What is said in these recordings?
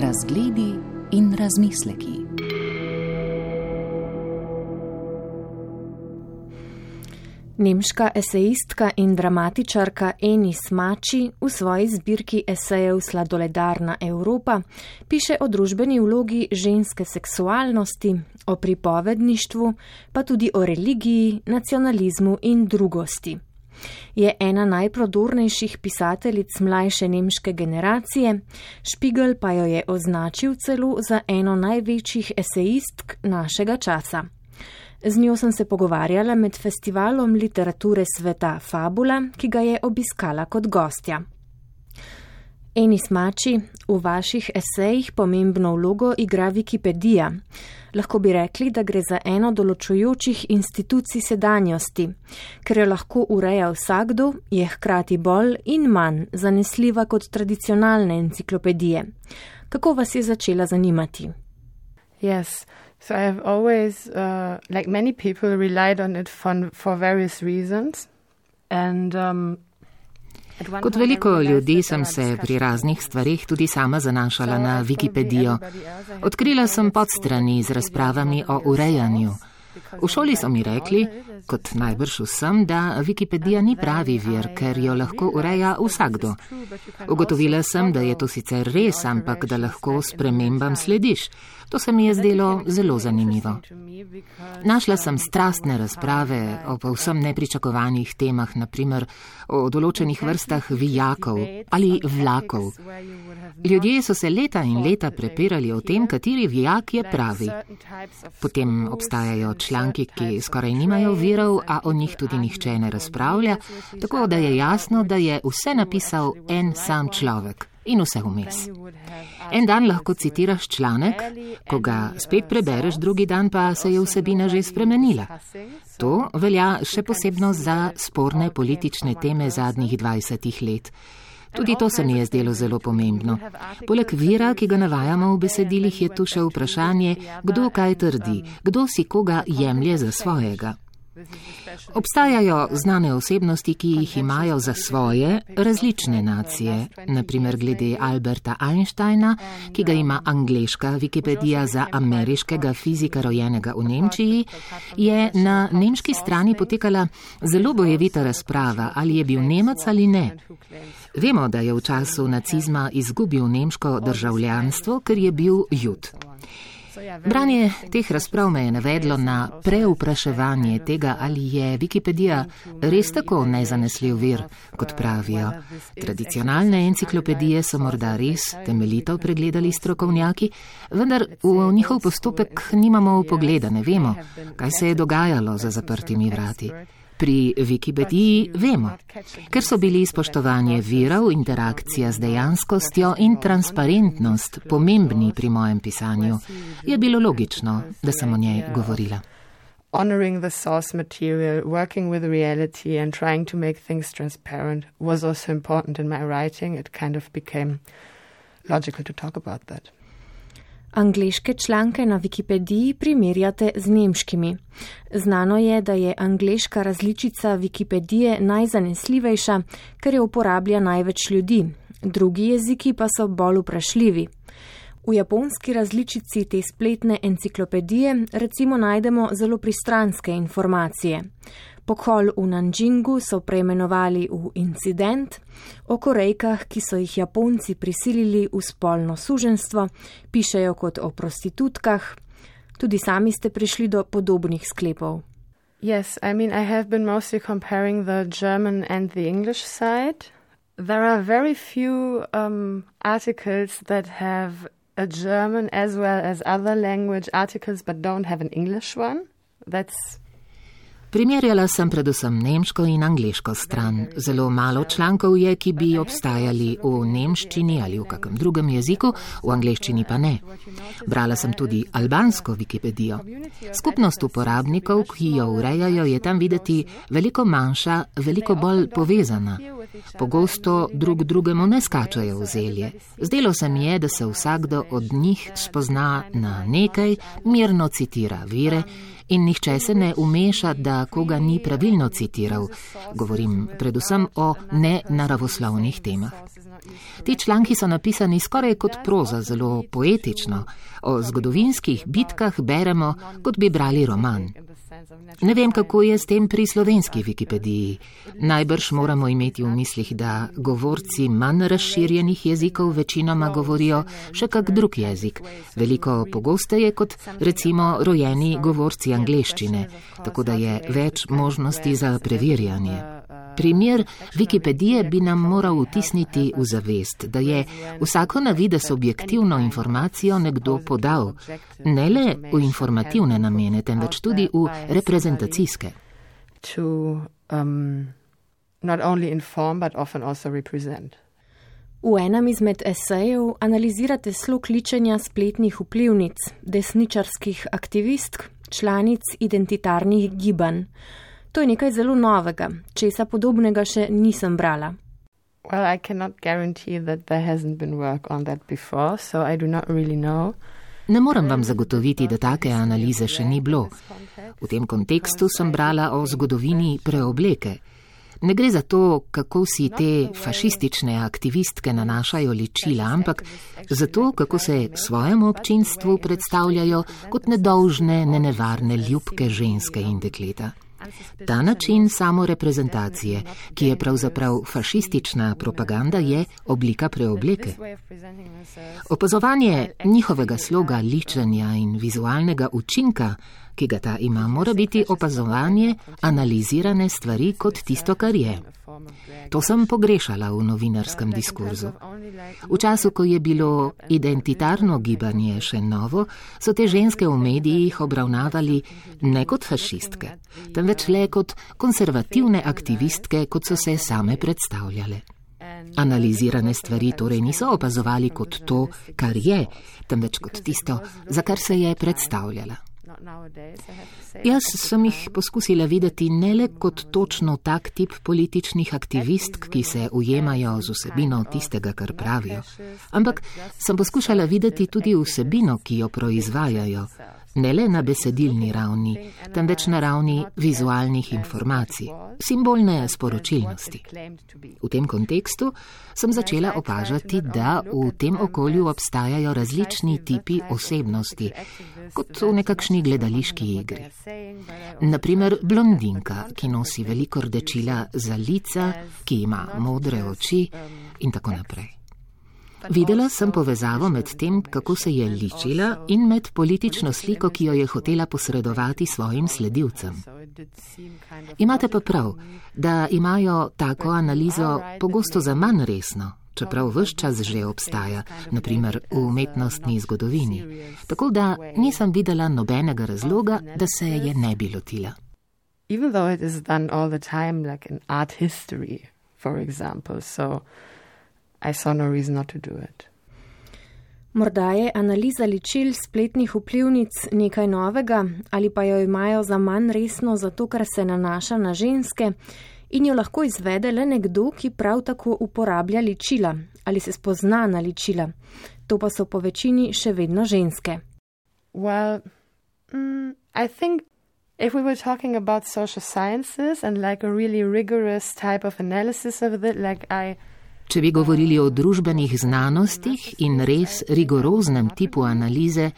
razgledi in razmisleki. Nemška esejistka in dramatičarka Eni Smači v svoji zbirki esejev Sladoledarna Evropa piše o družbeni vlogi ženske seksualnosti, o pripovedništvu, pa tudi o religiji, nacionalizmu in drugosti. Je ena najprodornejših pisateljic mlajše nemške generacije, Špigel pa jo je označil celo za eno največjih esejistk našega časa. Z njo sem se pogovarjala med festivalom literature sveta Fabula, ki ga je obiskala kot gostja. Eni smači, v vaših esejih pomembno vlogo igra Wikipedija. Lahko bi rekli, da gre za eno določujočih institucij sedanjosti, ker jo lahko ureja vsakdo, je hkrati bolj in manj zanesljiva kot tradicionalne enciklopedije. Kako vas je začela zanimati? Yes. So I have always, uh, like many people, relied on it for, for various reasons. And, um, Kot veliko ljudi sem se pri raznih stvarih tudi sama zanašala na Wikipedijo. Odkrila sem podstrani z razpravami o urejanju. V šoli so mi rekli, kot najbrž vsem, da Wikipedija ni pravi vir, ker jo lahko ureja vsakdo. Ugotovila sem, da je to sicer res, ampak da lahko spremembam slediš. To se mi je zdelo zelo zanimivo. Našla sem strastne razprave o povsem nepričakovanih temah, naprimer o določenih vrstah vijakov ali vlakov. Ljudje so se leta in leta prepirali o tem, kateri vijak je pravi. Potem obstajajo članki, ki skoraj nimajo virov, a o njih tudi nihče ne razpravlja, tako da je jasno, da je vse napisal en sam človek in vse vmes. En dan lahko citiraš članek, ko ga spet prebereš, drugi dan pa se je vsebina že spremenila. To velja še posebno za sporne politične teme zadnjih 20 let. Tudi to se mi je zdelo zelo pomembno. Poleg vira, ki ga navajamo v besedilih, je tu še vprašanje, kdo kaj trdi, kdo si koga jemlje za svojega. Obstajajo znane osebnosti, ki jih imajo za svoje različne nacije. Naprimer glede Alberta Einsteina, ki ga ima angliška Wikipedija za ameriškega fizika rojenega v Nemčiji, je na nemški strani potekala zelo bojevita razprava, ali je bil Nemec ali ne. Vemo, da je v času nacizma izgubil nemško državljanstvo, ker je bil jud. Branje teh razprav me je navedlo na preupraševanje tega, ali je Wikipedija res tako nezanesljiv vir, kot pravijo. Tradicionalne enciklopedije so morda res temeljito pregledali strokovnjaki, vendar v njihov postopek nimamo upogleda, ne vemo, kaj se je dogajalo za zaprtimi vrati. Pri Wikipediji vemo, ker so bili spoštovanje virov, interakcija z dejanskostjo in transparentnost pomembni pri mojem pisanju, je bilo logično, da sem o njej govorila. Honoring the source material, working with reality, and trying to make things transparent was also important in my writing. It kind of became logical to talk about that. Angliške članke na Wikipediji primerjate z nemškimi. Znano je, da je angliška različica Wikipedije najzanesljivejša, ker jo uporablja največ ljudi, drugi jeziki pa so bolj vprašljivi. V japonski različici te spletne enciklopedije recimo najdemo zelo pristranske informacije. Pokhol v Nanjingu so preimenovali v incident, o Korejkah, ki so jih Japonci prisilili v spolno suženstvo, pišejo kot o prostitutkah. Tudi sami ste prišli do podobnih sklepov. Yes, I mean, I have been mostly comparing the German and the English side. There are very few um, articles that have a German as well as other language articles but don't have an English one. That's Primerjala sem predvsem nemško in angliško stran. Zelo malo člankov je, ki bi obstajali v nemščini ali v kakem drugem jeziku, v angliščini pa ne. Brala sem tudi albansko Wikipedijo. Skupnost uporabnikov, ki jo urejajo, je tam videti veliko manjša, veliko bolj povezana. Pogosto drug drugemu ne skačajo v zelje. Zdelo se mi je, da se vsakdo od njih spozna na nekaj, mirno citira vire in nihče se ne umeša, da koga ni pravilno citiral. Govorim predvsem o nenaravoslovnih temah. Ti članki so napisani skoraj kot proza, zelo poetično. O zgodovinskih bitkah beremo, kot bi brali roman. Ne vem, kako je s tem pri slovenski Wikipediji. Najbrž moramo imeti v mislih, da govorci manj razširjenih jezikov večinoma govorijo še kak drug jezik, veliko pogosteje kot recimo rojeni govorci angleščine, tako da je več možnosti za preverjanje. Primer Wikipedije bi nam moral vtisniti v zavest, da je vsako na vides objektivno informacijo nekdo podal, ne le v informativne namene, temveč tudi v reprezentacijske. To, um, V enem izmed esejev analizirate slog ličenja spletnih vplivnic, desničarskih aktivistk, članic identitarnih gibanj. To je nekaj zelo novega, česa podobnega še nisem brala. Well, I cannot guarantee that there hasn't been work on that before, so I do not really know. Ne morem vam zagotoviti, da take analize še ni bilo. V tem kontekstu sem brala o zgodovini preobleke. Ne gre za to, kako si te fašistične aktivistke nanašajo ličila, ampak za to, kako se svojemu občinstvu predstavljajo kot nedolžne, nenevarne ljubke ženske in dekleta. Ta način samoreprezentacije, ki je pravzaprav fašistična propaganda, je oblika preobleke. Opazovanje njihovega sloga, ličenja in vizualnega učinka, ki ga ta ima, mora biti opazovanje analizirane stvari kot tisto, kar je. To sem pogrešala v novinarskem diskurzu. V času, ko je bilo identitarno gibanje še novo, so te ženske v medijih obravnavali ne kot fašistke, temveč le kot konservativne aktivistke, kot so se same predstavljale. Analizirane stvari torej niso opazovali kot to, kar je, temveč kot tisto, za kar se je predstavljala. Jaz sem jih poskusila videti ne le kot točno tak tip političnih aktivistk, ki se ujemajo z vsebino tistega, kar pravijo, ampak sem poskušala videti tudi vsebino, ki jo proizvajajo, ne le na besedilni ravni, temveč na ravni vizualnih informacij, simbolne sporočilnosti. V tem kontekstu sem začela opažati, da v tem okolju obstajajo različni tipi osebnosti, kot v nekakšni gledališki igri. Naprimer, blondinka, ki nosi veliko rdečila za lica, ki ima modre oči in tako naprej. Videla sem povezavo med tem, kako se je ličila in med politično sliko, ki jo je hotela posredovati svojim sledilcem. Imate pa prav, da imajo tako analizo pogosto za manj resno, čeprav vse čas že obstaja, naprimer v umetnostni zgodovini. Tako da nisem videla nobenega razloga, da se je ne bi lotila. Even though it is done all the time, like in art history, for example, so I saw no reason not to do it. Morda je analiza ličil spletnih vplivnic nekaj novega ali pa jo imajo za manj resno zato, ker se nanaša na ženske in jo lahko izvede le nekdo, ki prav tako uporablja ličila ali se spozna na ličila. To pa so po večini še vedno ženske. Well, mm, I think if we were talking about social sciences and like a really rigorous type of analysis of it, like I. Če bi govorili o družbenih znanostih in res rigoroznem tipu analize,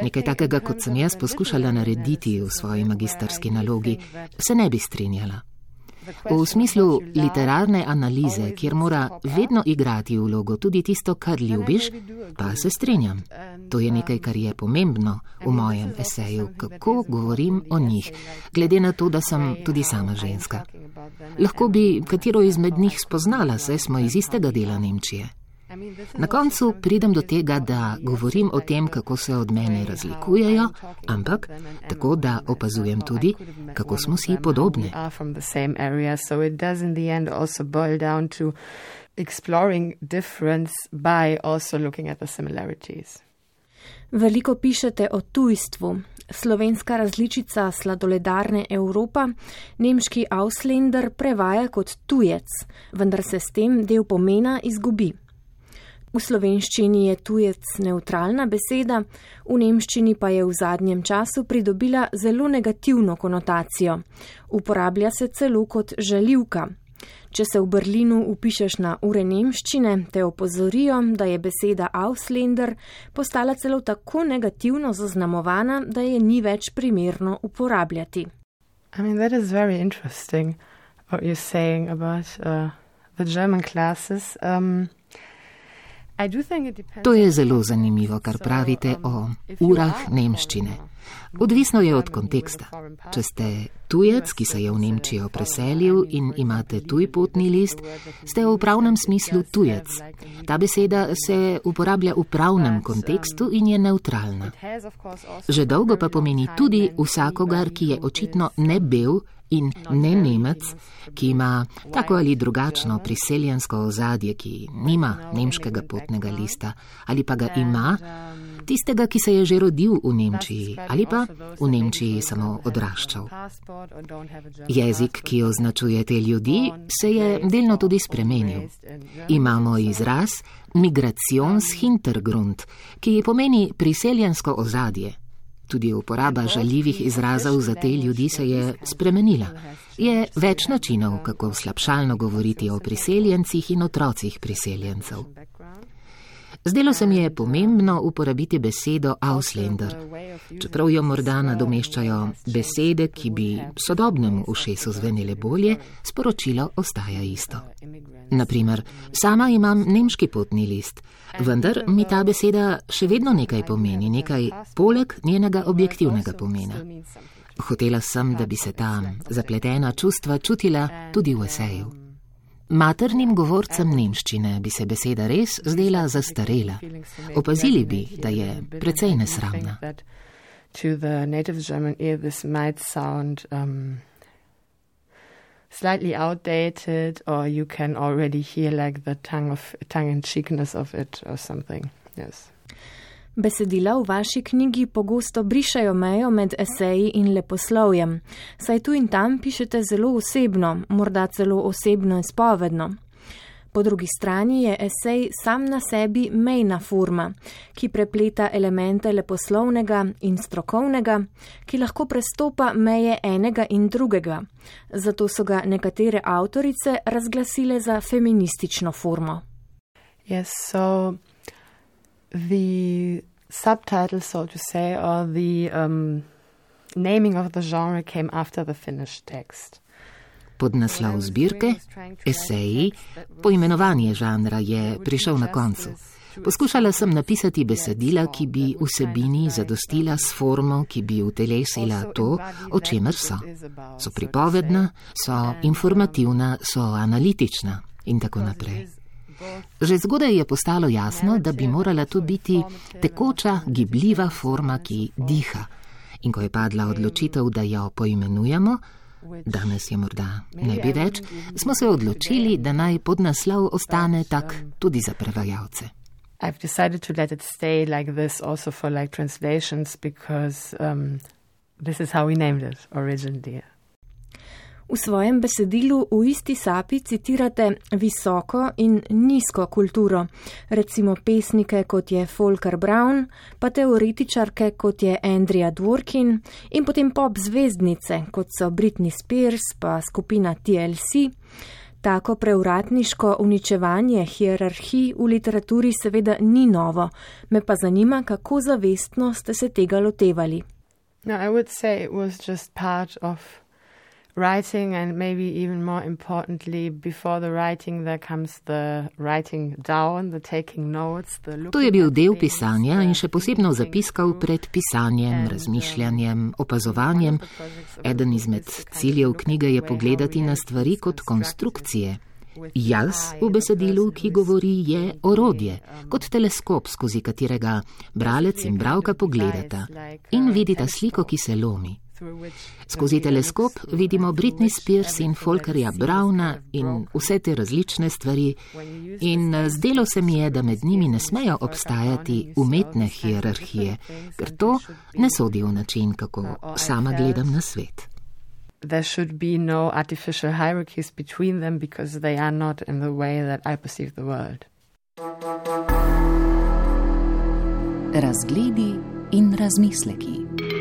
nekaj takega, kot sem jaz poskušala narediti v svoji magisterski nalogi, se ne bi strinjala. V smislu literarne analize, kjer mora vedno igrati vlogo tudi tisto, kar ljubiš, pa se strinjam. To je nekaj, kar je pomembno v mojem eseju, kako govorim o njih, glede na to, da sem tudi sama ženska. Lahko bi katero izmed njih spoznala, saj smo iz istega dela Nemčije. Na koncu pridem do tega, da govorim o tem, kako se od mene razlikujejo, ampak tako, da opazujem tudi, kako smo si podobni. Veliko pišete o tujstvu. Slovenska različica sladoledarne Evropa, nemški Ausländer prevaja kot tujec, vendar se s tem del pomena izgubi. V slovenščini je tujec neutralna beseda, v nemščini pa je v zadnjem času pridobila zelo negativno konotacijo. Uporablja se celo kot žaljivka. Če se v Berlinu upišeš na ure nemščine, te opozorijo, da je beseda Ausländer postala celo tako negativno zaznamovana, da je ni več primerno uporabljati. I mean, that is very interesting what you're saying about uh, the German classes. Um, To je zelo zanimivo, kar pravite o urah nemščine. Odvisno je od konteksta. Če ste tujec, ki se je v Nemčijo preselil in imate tuj potni list, ste v pravnem smislu tujec. Ta beseda se uporablja v pravnem kontekstu in je neutralna. Že dolgo pa pomeni tudi vsakogar, ki je očitno ne bil in ne Nemec, ki ima tako ali drugačno priseljensko ozadje, ki nima nemškega potnega lista ali pa ga ima, tistega, ki se je že rodil v Nemčiji ali pa v Nemčiji samo odraščal. Jezik, ki označuje te ljudi, se je delno tudi spremenil. Imamo izraz migracionshintergrund, ki pomeni priseljensko ozadje. Tudi uporaba žaljivih izrazov za te ljudi se je spremenila. Je več načinov, kako slabšalno govoriti o priseljencih in otrocih priseljencev. Zdelo se mi je pomembno uporabiti besedo Ausländer, čeprav jo morda nadomeščajo besede, ki bi sodobnemu ušesu zvenile bolje, sporočilo ostaja isto. Naprimer, sama imam nemški potni list, vendar mi ta beseda še vedno nekaj pomeni, nekaj poleg njenega objektivnega pomena. Hotela sem, da bi se ta zapletena čustva čutila tudi v eseju. Maternim govorcem nemščine bi se beseda res zdela zastarela. Opazili bi, da je precej nesramna. Um, slightly outdated, or you can already hear like the tongue of tongue and cheekness of it, or something. Yes. Besedila v vaši knjigi pogosto brišajo mejo med eseji in leposlovjem, saj tu in tam pišete zelo osebno, morda celo osebno izpovedno. Po drugi strani je esej sam na sebi mejna forma, ki prepleta elemente leposlovnega in strokovnega, ki lahko prestopa meje enega in drugega. Zato so ga nekatere avtorice razglasile za feministično formo. Yes, so the subtitle, so to say, or the um, naming of the genre came after the finished text. Podnaslov zbirke, eseji, poimenovanje žanra je prišel na koncu. Poskušala sem napisati besedila, ki bi vsebini zadostila s formo, ki bi utelesila to, o čemer so. So pripovedna, so informativna, so analitična in tako naprej. Že zgodaj je postalo jasno, da bi morala to biti tekoča, gibljiva forma, ki diha. In ko je padla odločitev, da jo poimenujemo, danes je morda ne bi več, smo se odločili, da naj podnaslov ostane tak tudi za prevajalce. I've decided to let it stay like this also for like translations because um, this is how we named it originally. V svojem besedilu v isti sapi citirate visoko in nizko kulturo, recimo pesnike kot je Volker Brown, pa teoretičarke kot je Andrea Dworkin in potem pop zvezdnice kot so Britney Spears pa skupina TLC. Tako preuratniško uničevanje hierarhij v literaturi seveda ni novo, me pa zanima, kako zavestno ste se tega lotevali. No, writing and maybe even more importantly before the writing there comes the writing down the taking notes the To je bil del pisanja in še posebno zapiskal pred pisanjem, uh, razmišljanjem, opazovanjem. Eden izmed ciljev knjige je pogledati na stvari kot konstrukcije. Jaz v besedilu, ki govori, je orodje, kot teleskop, skozi katerega bralec in bravka pogledata in vidita sliko, ki se lomi. Skozi teleskop vidimo Britney Spears in Folkerja Browna in vse te različne stvari in eh, zdelo se mi je, da med njimi ne smejo obstajati umetne hierarhije, ker to ne sodi v način, kako sama gledam na svet. There should be no artificial hierarchies between them because they are not in the way that I perceive the world. Razgledi in razmisleki.